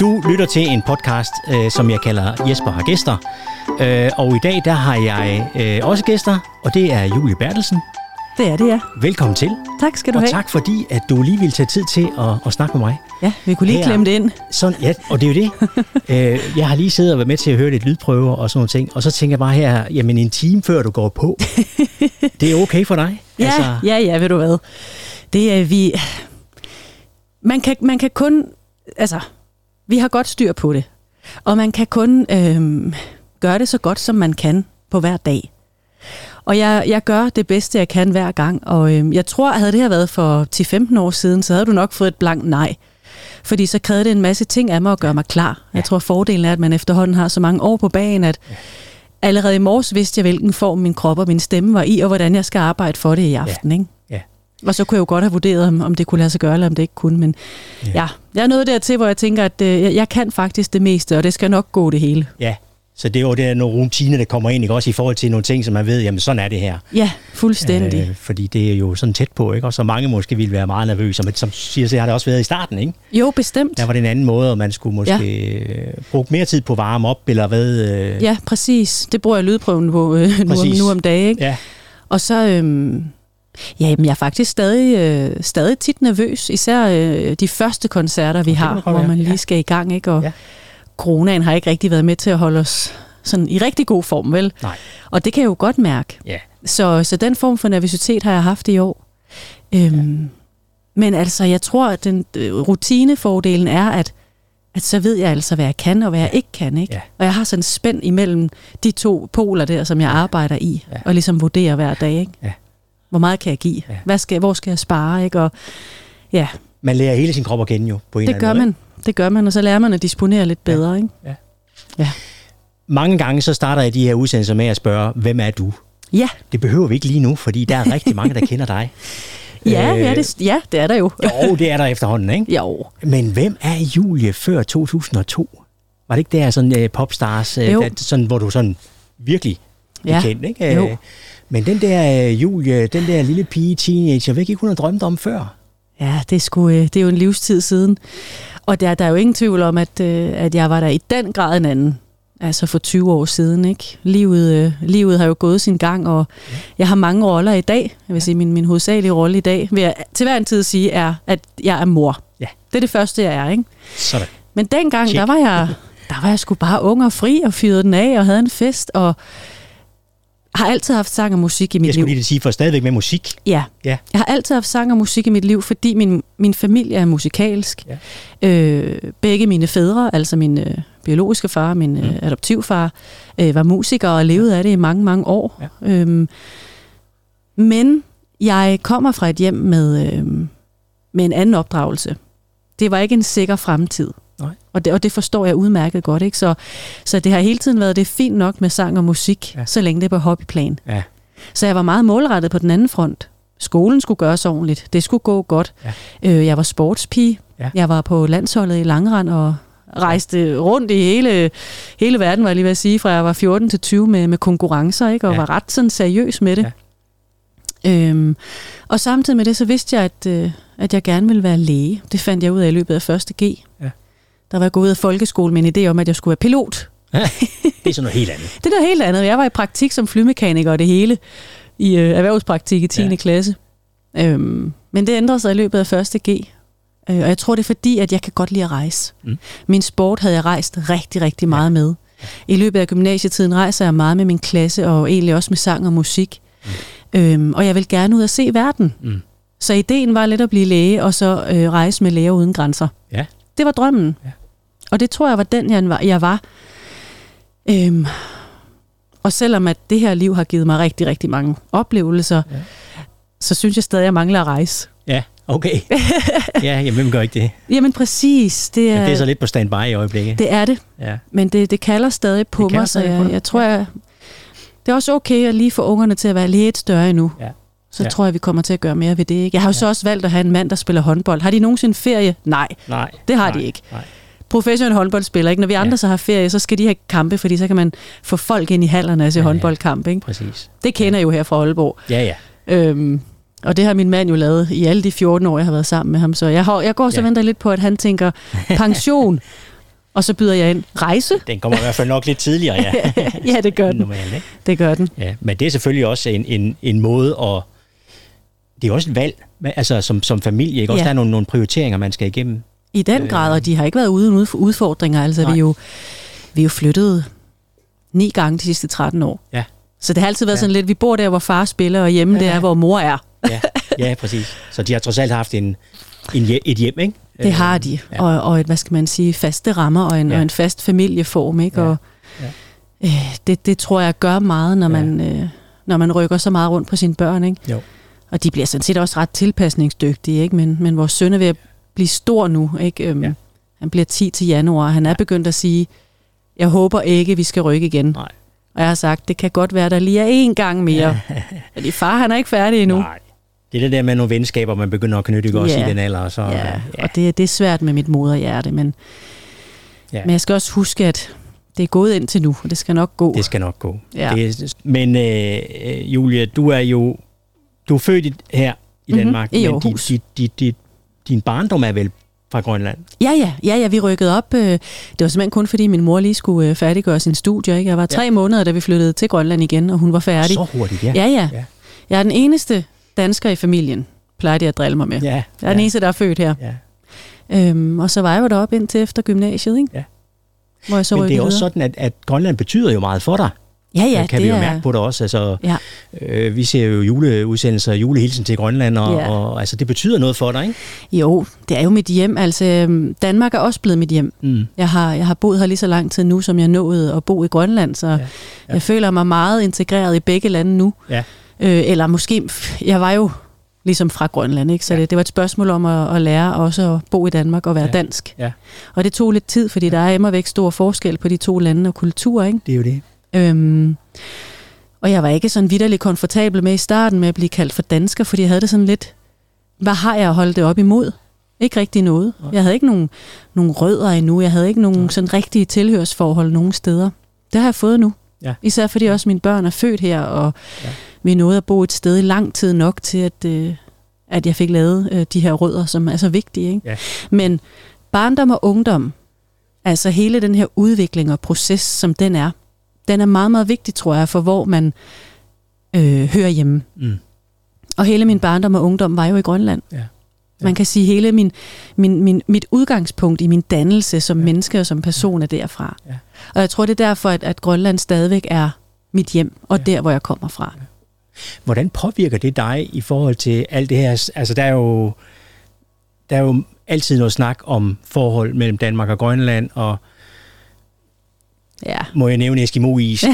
Du lytter til en podcast, øh, som jeg kalder Jesper har gæster. Øh, og i dag der har jeg øh, også gæster, og det er Julie Bertelsen. Det er det, ja. Velkommen til. Tak skal du og have. tak fordi, at du lige ville tage tid til at, at snakke med mig. Ja, vi kunne lige Her. klemme det ind. Sådan, ja, og det er jo det. øh, jeg har lige siddet og været med til at høre lidt lydprøver og sådan nogle ting, og så tænker jeg bare her, jamen en time før du går på, det er okay for dig? Ja, altså... ja, ja, ved du hvad. Det er vi... Man kan, man kan kun... Altså, vi har godt styr på det. Og man kan kun øhm, gøre det så godt, som man kan på hver dag. Og jeg, jeg gør det bedste, jeg kan hver gang. Og øhm, jeg tror, havde det her været for 10-15 år siden, så havde du nok fået et blankt nej. Fordi så krævede det en masse ting af mig at gøre mig klar. Jeg tror, fordelen er, at man efterhånden har så mange år på bagen, at allerede i morges vidste jeg, hvilken form min krop og min stemme var i, og hvordan jeg skal arbejde for det i aften. Ikke? Og så kunne jeg jo godt have vurderet, om, om det kunne lade sig gøre, eller om det ikke kunne. Men ja, ja jeg er nået dertil, hvor jeg tænker, at øh, jeg, jeg kan faktisk det meste, og det skal nok gå det hele. Ja, så det er jo det, nogle rutiner, der kommer ind, ikke? også i forhold til nogle ting, som man ved, jamen sådan er det her. Ja, fuldstændig. Øh, fordi det er jo sådan tæt på, ikke? og så mange måske ville være meget nervøse, men som siger, så har det også været i starten, ikke? Jo, bestemt. Der var det en anden måde, og man skulle måske ja. bruge mere tid på at varme op, eller hvad? Øh... Ja, præcis. Det bruger jeg lydprøven på øh, nu, om, nu om dagen. Ikke? Ja. Og så... Øh, Ja, jamen, jeg er faktisk stadig, øh, stadig tit nervøs, især øh, de første koncerter, vi har, hvor man lige skal i gang. Ikke? Og ja. coronaen har ikke rigtig været med til at holde os sådan i rigtig god form, vel? Nej. Og det kan jeg jo godt mærke. Ja. Så, så den form for nervøsitet har jeg haft i år. Øhm, ja. Men altså, jeg tror, at den øh, rutinefordelen er, at, at så ved jeg altså, hvad jeg kan og hvad jeg ikke kan. Ikke? Ja. Og jeg har sådan spænd imellem de to poler der, som jeg arbejder i, ja. og ligesom vurderer hver dag. Ikke? Ja. Hvor meget kan jeg give? Ja. Hvad skal, hvor skal jeg spare? Ikke? Og, ja. Man lærer hele sin krop at kende jo, på en det eller gør anden man. Det gør man, og så lærer man at disponere lidt bedre. Ja. Ikke? Ja. ja. Mange gange så starter jeg de her udsendelser med at spørge, hvem er du? Ja. Det behøver vi ikke lige nu, fordi der er rigtig mange, der kender dig. Ja, øh, ja, det, ja, det er der jo. jo, det er der efterhånden, ikke? Jo. Men hvem er Julie før 2002? Var det ikke der sådan uh, popstars, uh, der, sådan, hvor du sådan virkelig ja. kendt, ikke? Jo. Men den der uh, Julie, den der lille pige, teenager, hvad ikke hun har drømt om før? Ja, det er, sgu, det er jo en livstid siden. Og der, der er jo ingen tvivl om, at, at jeg var der i den grad en anden. Altså for 20 år siden, ikke? Livet, øh, livet har jo gået sin gang, og ja. jeg har mange roller i dag. Jeg vil sige, min, min hovedsagelige rolle i dag, vil jeg til hver en tid sige, er, at jeg er mor. Ja. Det er det første, jeg er, ikke? Sådan. Men dengang, Check. der var jeg, der var jeg sgu bare ung og fri, og fyrede den af, og havde en fest, og har altid haft sang og musik i mit liv. Jeg skulle liv. lige sige, for stadigvæk med musik. Ja. ja. Jeg har altid haft sang og musik i mit liv, fordi min, min familie er musikalsk. Ja. Øh, begge mine fædre, altså min øh, biologiske far og min øh, adoptivfar, øh, var musikere og levede af det i mange, mange år. Ja. Øhm, men jeg kommer fra et hjem med, øh, med en anden opdragelse. Det var ikke en sikker fremtid. Nej. Og, det, og det forstår jeg udmærket godt. Ikke? Så, så det har hele tiden været det fint nok med sang og musik, ja. så længe det er på hobbyplan. Ja. Så jeg var meget målrettet på den anden front. Skolen skulle gøres ordentligt. Det skulle gå godt. Ja. Øh, jeg var sportspige. Ja. Jeg var på landsholdet i Langrand og rejste rundt i hele, hele verden, var jeg lige ved at sige, fra jeg var 14 til 20 med, med konkurrencer, ikke? og ja. var ret sådan seriøs med det. Ja. Øhm, og samtidig med det, så vidste jeg, at, øh, at jeg gerne ville være læge. Det fandt jeg ud af i løbet af 1. G. Ja. Der var jeg gået ud af folkeskole med en idé om, at jeg skulle være pilot. Ja, det er sådan noget helt andet. det er noget helt andet. Jeg var i praktik som flymekaniker og det hele i øh, erhvervspraktik i 10. Ja. klasse. Øhm, men det ændrede sig i løbet af 1. G. Øh, og jeg tror, det er fordi, at jeg kan godt lide at rejse. Mm. Min sport havde jeg rejst rigtig, rigtig meget ja. med. I løbet af gymnasietiden rejser jeg meget med min klasse, og egentlig også med sang og musik. Mm. Øhm, og jeg vil gerne ud og se verden. Mm. Så ideen var lidt at blive læge, og så øh, rejse med læger uden grænser. Ja. Det var drømmen. Ja. Og det tror jeg var den, jeg var. Jeg var. Øhm, og selvom at det her liv har givet mig rigtig, rigtig mange oplevelser, ja. så synes jeg stadig, at jeg mangler at rejse. Ja, okay. ja, jamen, hvem gør ikke det? Jamen præcis. Det er, det er så lidt på standby i øjeblikket. Det er det. Ja. Men det, det kalder stadig på det mig, så jeg, jeg tror, jeg, det er også okay at lige få ungerne til at være lidt større endnu. Ja. Så Ja. tror jeg, vi kommer til at gøre mere ved det. Ikke? Jeg har jo så også valgt at have en mand, der spiller håndbold. Har de nogensinde ferie? Nej, Nej. det har nej, de ikke. Nej. Professionelle håndboldspillere, ikke? Når vi andre Ja. så har ferie, så skal de have kampe, fordi så kan man få folk ind i hallerne og se Ja, ja. håndboldkamp. Ikke? Præcis. Det kender jeg jo her fra Aalborg. Ja, ja. Øhm, Og det har min mand jo lavet i alle de 14 år, jeg har været sammen med ham. Så jeg, har, jeg går så Ja. ja. venter lidt på, at han tænker pension. Og så byder jeg ind rejse. Den kommer i hvert fald nok lidt tidligere, ja. ja, det gør den. Normalt, ikke? Det gør den. Ja, men det er selvfølgelig også en, en, en måde at... Det er også et valg, altså som, som familie, ikke? Også Ja. der er nogle, nogle prioriteringer, man skal igennem. I den grad, og de har ikke været uden udf- udfordringer. Altså, vi er, jo, vi er jo flyttet ni gange de sidste 13 år. Ja. Så det har altid været Ja. sådan lidt, vi bor der, hvor far spiller, og hjemme Ja, ja, ja. der, hvor mor er. Ja, ja, præcis. Så de har trods alt haft en, en, et hjem, ikke? Det har de. ja. Ja. Og, og et, hvad skal man sige, faste rammer og en, Ja. ja. og en fast familieform. Ikke? Ja. Og, øh, det, det tror jeg gør meget, når, Ja. man, øh, når man rykker så meget rundt på sine børn. Ikke? Jo. Og de bliver sådan set også ret tilpasningsdygtige. Ikke? Men, men vores søn er ved at blive stor nu. Ikke? Øhm, Ja. ja. Han bliver 10 til januar. Han er begyndt at sige, jeg håber ikke, vi skal rykke igen. Nej. Og jeg har sagt, det kan godt være, der lige er én gang mere. Fordi far, han er ikke færdig endnu. Nej. Det er det der med nogle venskaber, man begynder at knytte også Ja. i den alder. og Så, Ja, og det, det er svært med mit moderhjerte, men, Ja. ja. men jeg skal også huske, at det er gået indtil nu, og det skal nok gå. Det skal nok gå. Ja. Det, men øh, øh, Julia, du er jo du er født her i Mhm, Danmark, i men Aarhus. din, din, din, din barndom er vel fra Grønland? Ja, ja, ja, ja, vi rykkede op. øh, Det var simpelthen kun fordi min mor lige skulle øh, færdiggøre sin studie. Ikke? Jeg var tre ja. måneder, da vi flyttede til Grønland igen, og hun var færdig. Så hurtigt, ja. Ja, ja. Ja. Jeg er den eneste dansker i familien, plejer de at drille mig med. ja, Jeg er den eneste, der er født her. ja. Øhm, og så var jeg jo deroppe indtil efter gymnasiet, ikke? Ja. Hvor jeg så Men det er også videre. sådan, at, at Grønland betyder jo meget for dig. Ja, ja, kan det vi jo er... mærke på dig også. Altså, Ja. øh, vi ser jo juleudsendelser, julehilsen til Grønland, og, Ja. og altså, det betyder noget for dig, ikke? Jo, det er jo mit hjem. Altså, øhm, Danmark er også blevet mit hjem. Mm. Jeg har, jeg har boet her lige så lang tid nu, som jeg nåede at bo i Grønland, så ja, ja. jeg føler mig meget integreret i begge lande nu. Ja. Øh, eller måske, jeg var jo ligesom fra Grønland, ikke? så Ja. det, det var et spørgsmål om at, at lære også at bo i Danmark og være Ja. dansk. Ja. Og det tog lidt tid, fordi ja. der er immer væk stor forskel på de to lande og kulturer. Ikke? Det er jo det. Øhm, og jeg var ikke sådan vidderligt komfortabel med i starten med at blive kaldt for dansker, fordi jeg havde det sådan lidt, hvad har jeg at holde det op imod? Ikke rigtig noget. Nej. Jeg havde ikke nogen, nogen rødder endnu. Jeg havde ikke nogen Nej. sådan rigtige tilhørsforhold nogen steder. Det har jeg fået nu. Ja. Især fordi også mine børn er født her, og ja. vi nåede at bo et sted i lang tid nok til, at, øh, at jeg fik lavet øh, de her rødder, som er så vigtige. Ikke? Ja. Men barndom og ungdom, altså hele den her udvikling og proces, som den er, den er meget, meget vigtig, tror jeg, for hvor man øh, hører hjemme. Mm. Og hele min barndom og ungdom var jo i Grønland. Ja. Man kan sige, hele min, min, min, mit udgangspunkt i min dannelse som Ja. ja. menneske og som person er derfra. Ja. Og jeg tror, det er derfor, at, at Grønland stadigvæk er mit hjem, og Ja. ja. der, hvor jeg kommer fra. Hvordan påvirker det dig i forhold til alt det her? Altså, der er jo, der er jo altid noget snak om forhold mellem Danmark og Grønland, og Ja, må jeg nævne Eskimo-is?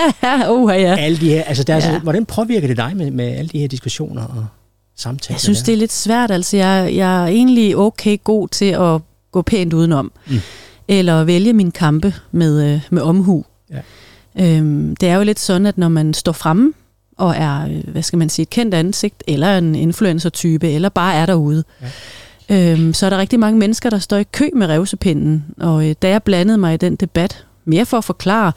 uh, ja. alle de her, altså, der er ja. Ja. hvordan påvirker det dig med, med alle de her diskussioner og samtaler? Jeg synes, der? det er lidt svært. Altså, jeg, jeg er egentlig okay god til at gå pænt udenom. Mm. Mm. Eller vælge min kampe med, øh, med omhu. Ja. Øhm, det er jo lidt sådan, at når man står fremme og er, øh, hvad skal man sige, et kendt ansigt, eller en influencer-type, eller bare er derude, ja. øhm, så er der rigtig mange mennesker, der står i kø med revsepinden. Og øh, da jeg blandede mig i den debat, mere for at forklare,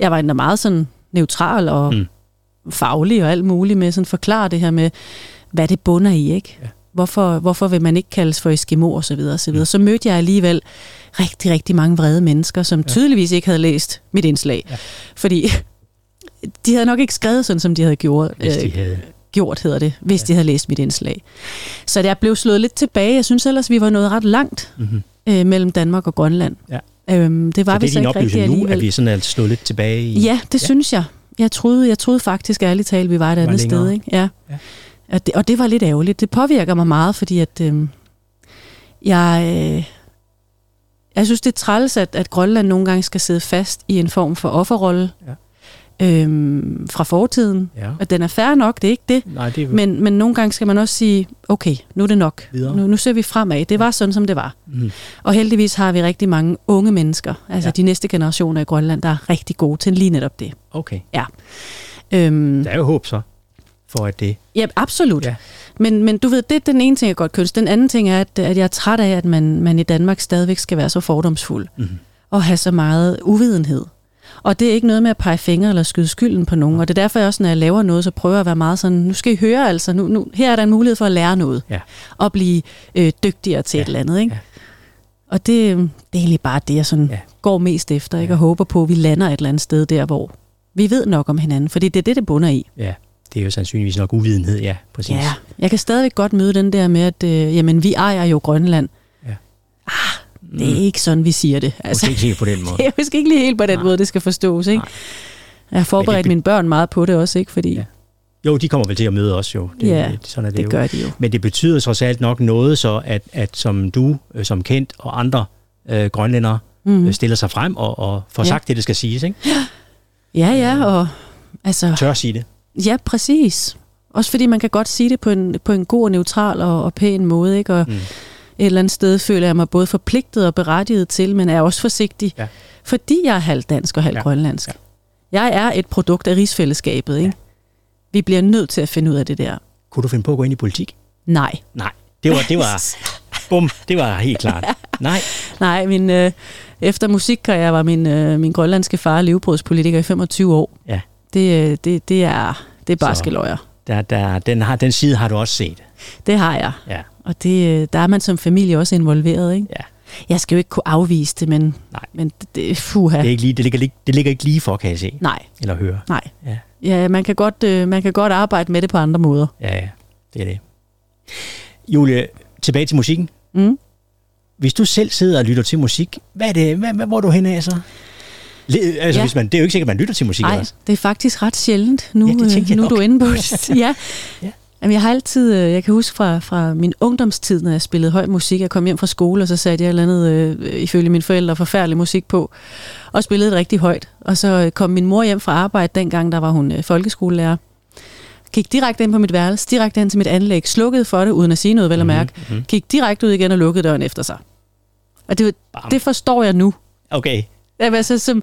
jeg var endda meget sådan neutral og Mm. faglig og alt muligt med sådan forklare det her med, hvad det bunder i, ikke? Ja. Hvorfor, hvorfor vil man ikke kaldes for Eskimo og så videre, og så videre. Mm. Så mødte jeg alligevel rigtig, rigtig mange vrede mennesker, som Ja. tydeligvis ikke havde læst mit indslag. Ja. Fordi de havde nok ikke skrevet sådan, som de havde gjort, Hvis de øh, havde... gjort hedder det, hvis ja. de havde læst mit indslag. Så jeg blev slået lidt tilbage. Jeg synes ellers, vi var nået ret langt Mm-hmm. øh, mellem Danmark og Grønland. Ja. Øhm, det var Så det er så din oplevelse nu, alligevel. at vi sådan er slået lidt tilbage i... Ja, det Ja. synes jeg. Jeg troede, jeg troede faktisk ærligt talt, vi var et Var andet længere. sted. Ikke? Ja. Ja. Og, det, og det var lidt ærgerligt. Det påvirker mig meget, fordi at, øh, jeg, øh, jeg synes, det er træls, at, at Grønland nogle gange skal sidde fast i en form for offerrolle Ja. Øhm, fra fortiden. ja. Og den er fair nok, det er ikke det. Nej, det er Men, men nogle gange skal man også sige, okay, nu er det nok. Videre. Nu, nu ser vi fremad. Det var sådan, som det var. Mm. Og heldigvis har vi rigtig mange unge mennesker, altså Ja. ja. de næste generationer i Grønland, der er rigtig gode til lige netop det. Okay. Øhm, Der er jo håb så, for at det... ja, absolut. Ja. Ja. Men, men du ved, det er den ene ting, jeg godt kønner. Den anden ting er, at, at jeg er træt af, at man, man i Danmark stadigvæk skal være så fordomsfuld Mm. og have så meget uvidenhed. Og det er ikke noget med at pege fingre eller skyde skylden på nogen. Og det er derfor, jeg også, når jeg laver noget, så prøver jeg at være meget sådan, nu skal I høre altså, nu, nu, her er der en mulighed for at lære noget. Ja. Og blive øh, dygtigere til Ja. et eller andet. Ikke? Ja. Og det, det er egentlig bare det, jeg sådan Ja. går mest efter, ikke? Ja. og håber på, at vi lander et eller andet sted der, hvor vi ved nok om hinanden, fordi det er det, det bunder i. Ja, det er jo sandsynligvis nok uvidenhed, ja, præcis. Ja, jeg kan stadigvæk godt møde den der med, at øh, jamen, vi ejer jo Grønland. Det er ikke sådan, vi siger det. Altså, Altså, ikke helt på den måde. er måske ikke lige helt på den Nej. måde, det skal forstås. Ikke? Nej. Jeg har forberedt be- mine børn meget på det også, ikke? fordi Ja. Jo, de kommer vel til at møde os jo. Det, Ja, sådan er det, det jo. gør de jo. Men det betyder trods alt nok noget, så at, at som du, øh, som kendt og andre øh, grønlændere, Mm. mm. stiller sig frem og, og får Ja. sagt det, det skal siges. Ikke? Ja, ja, og altså, Tør sige det. ja, præcis. Også fordi man kan godt sige det på en, på en god neutral og, og pæn måde, ikke? Og Mm. Et eller andet sted føler jeg mig både forpligtet og berettiget til, men er også forsigtig, Ja. fordi jeg er halvt dansk og halvt Ja. ja. grønlandsk. Ja. Jeg er et produkt af rigsfællesskabet, ikke? Vi bliver nødt til at finde ud af det der. Kunne du finde på at gå ind i politik? Nej. Nej. Det var, det var, bum, det var helt klart. Nej. Nej, min, øh, efter musikkarriere var min, øh, min grønlandske far levebrødspolitiker i 25 år. Ja. Det, øh, det, det er, det er bare Så- skeløjer. Der, der, den, har, den side har du også set. Det har jeg. Ja. Og det, øh, der er man som familie også involveret, ikke? Ja. Jeg skal jo ikke kunne afvise det, men, Nej. men det, det, fuha. Det, er ikke lige, det, ligger, ikke- det ligger ikke lige for, kan jeg se. Nej, Eller høre. nej. Ja. Ja, man kan, godt, øh, man kan godt arbejde med det på andre måder. Ja, ja. Det er det. Julie, tilbage til musikken. Mm. Hvis du selv sidder og lytter til musik, hvad er det, hvad, hvad, hvor er du henne af så? Le, altså, ja. Hvis man, det er jo ikke sikkert, at man lytter til musik Nej, det er faktisk ret sjældent. Nu, Ja, det øh, nu er nok. du inde på det. ja. Ja. Ja. Jamen, jeg har altid, øh, jeg kan huske fra, fra min ungdomstid, når jeg spillede høj musik, jeg kom hjem fra skole, og så satte jeg et eller andet, øh, ifølge mine forældre, forfærdelig musik på, og spillede det rigtig højt. Og så øh, kom min mor hjem fra arbejde, dengang der var hun øh, folkeskolelærer, gik direkte ind på mit værelse, direkte ind til mit anlæg, slukkede for det, uden at sige noget, vel at mærke, Mhm. gik direkte ud igen og lukkede døren efter sig. Og det, Bam. det forstår jeg nu. Okay. Jamen, Altså, som,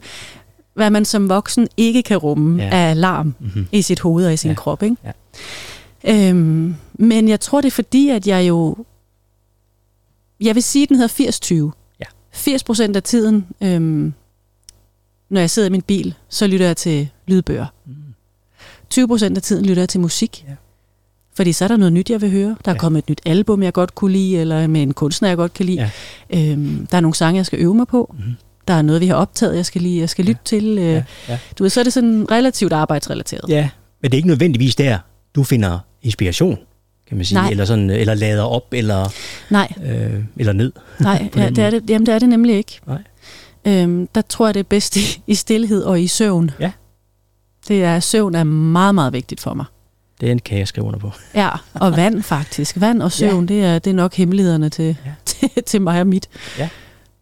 hvad man som voksen ikke kan rumme Ja. af alarm Mhm. i sit hoved og i sin ja. krop. Ikke? Ja. Øhm, men jeg tror, det er fordi, at jeg jo... Jeg vil sige, at den hedder 80-20. Ja. 80 procent af tiden, øhm, når jeg sidder i min bil, så lytter jeg til lydbøger. Mm. 20 procent af tiden lytter jeg til musik. Ja. Fordi så er der noget nyt, jeg vil høre. Der er Ja. kommet et nyt album, jeg godt kunne lide, eller med en kunstner, jeg godt kan lide. Ja. Øhm, der er nogle sange, jeg skal øve mig på. Mhm. Der er noget, vi har optaget, jeg skal, lige, jeg skal lytte til. Øh, Ja, ja. Du ved, så er det sådan relativt arbejdsrelateret. ja, men det er ikke nødvendigvis der, du finder inspiration, kan man sige. Nej. Eller, sådan, eller lader op, eller, Nej, øh, eller ned. nej ja, det, er det, jamen, det er det nemlig ikke. Nej. Øhm, der tror jeg, det er bedst i, i stillhed og i søvn. Ja. Det er, søvn er meget, meget vigtigt for mig. Den kan jeg skrive under på. Ja, og vand faktisk. Vand og søvn, ja. det, er, det er nok hemmelighederne til, ja. til, til mig og mit. Ja.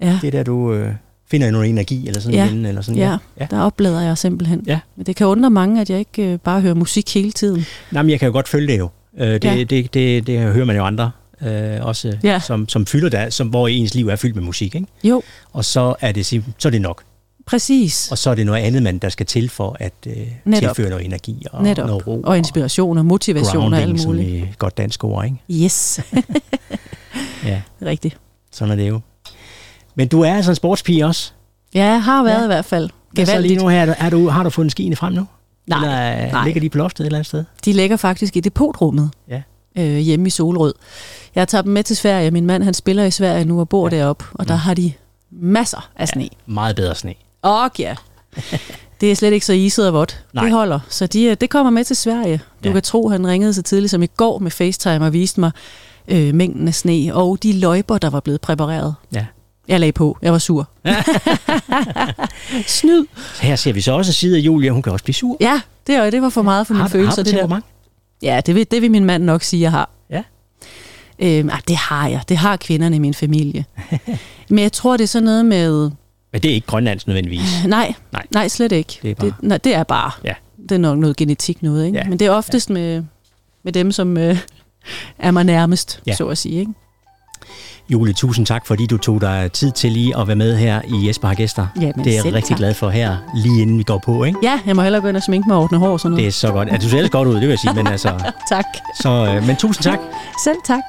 Ja, Det er der, du øh, finder noget energi, eller sådan Ja. igen, eller sådan. ja. ja. der oplader jeg simpelthen. Ja. Men det kan undre mange, at jeg ikke øh, bare hører musik hele tiden. Nej, men jeg kan jo godt følge det jo. Øh, det, Ja. det, det, det, det hører man jo andre øh, også, Ja. som, som fylder der, som, hvor ens liv er fyldt med musik. Ikke? Jo, Og så er, det, så er det nok. præcis. Og så er det noget andet, man der skal til for at øh, Netop. tilføre noget energi og Netop. noget ro. Og inspiration og motivation og alt som muligt. i et godt dansk ord. Ikke? Yes, Ja, rigtigt. sådan er det jo. Men du er altså en sportspige også. Ja, jeg har været Ja. ja. i hvert fald. Hvad så lige Gevaldigt. nu her? Er du, har du fundet skiene frem nu? Nej, Eller øh, nej. ligger de på loftet et eller andet sted? De ligger faktisk i depotrummet Ja. øh, hjemme i Solrød. Jeg har taget dem med til Sverige. Min mand han spiller i Sverige nu og bor Ja. ja. deroppe, og der Mm. har de masser af sne. Meget bedre sne. Og ja, det er slet ikke så iset og vådt. Det holder. Så de, øh, det kommer med til Sverige. Du Ja. ja. kan tro, han ringede så tidligt som i går med FaceTime og viste mig øh, mængden af sne og de løjper, der var blevet præpareret. Ja. Jeg lagde på. Jeg var sur. Snyd. Her ser vi så også en side af Julia. Hun kan også blive sur. Ja, det, var- det var for meget for mine har, følelser. har du det der. Ja, det vil, det vil min mand nok sige, jeg har. Ja. Øhm, ah, det har jeg. Det har kvinderne i min familie. Men jeg tror, det er sådan noget med... Men det er ikke grønlandsk nødvendigvis. Nej, Nej. nej slet ikke. Det er bare- det, nej, det er bare. Ja. Det er nok noget genetik noget, ikke? Ja. Men det er oftest med, med dem, som øh, er mig nærmest, Ja. ja. så at sige. Ikke? Julie, tusind tak, fordi du tog dig tid til lige at være med her i Jesper har gæster. Jamen, det er jeg rigtig tak. glad for her, lige inden vi går på. Ikke? Ja, jeg må hellere gå ind og sminke mig og ordne hår og sådan noget. Det er så godt. Ja, du ser ellers godt ud, det vil jeg sige. Men, altså, Tak. så, øh, men tusind tak. Selv tak.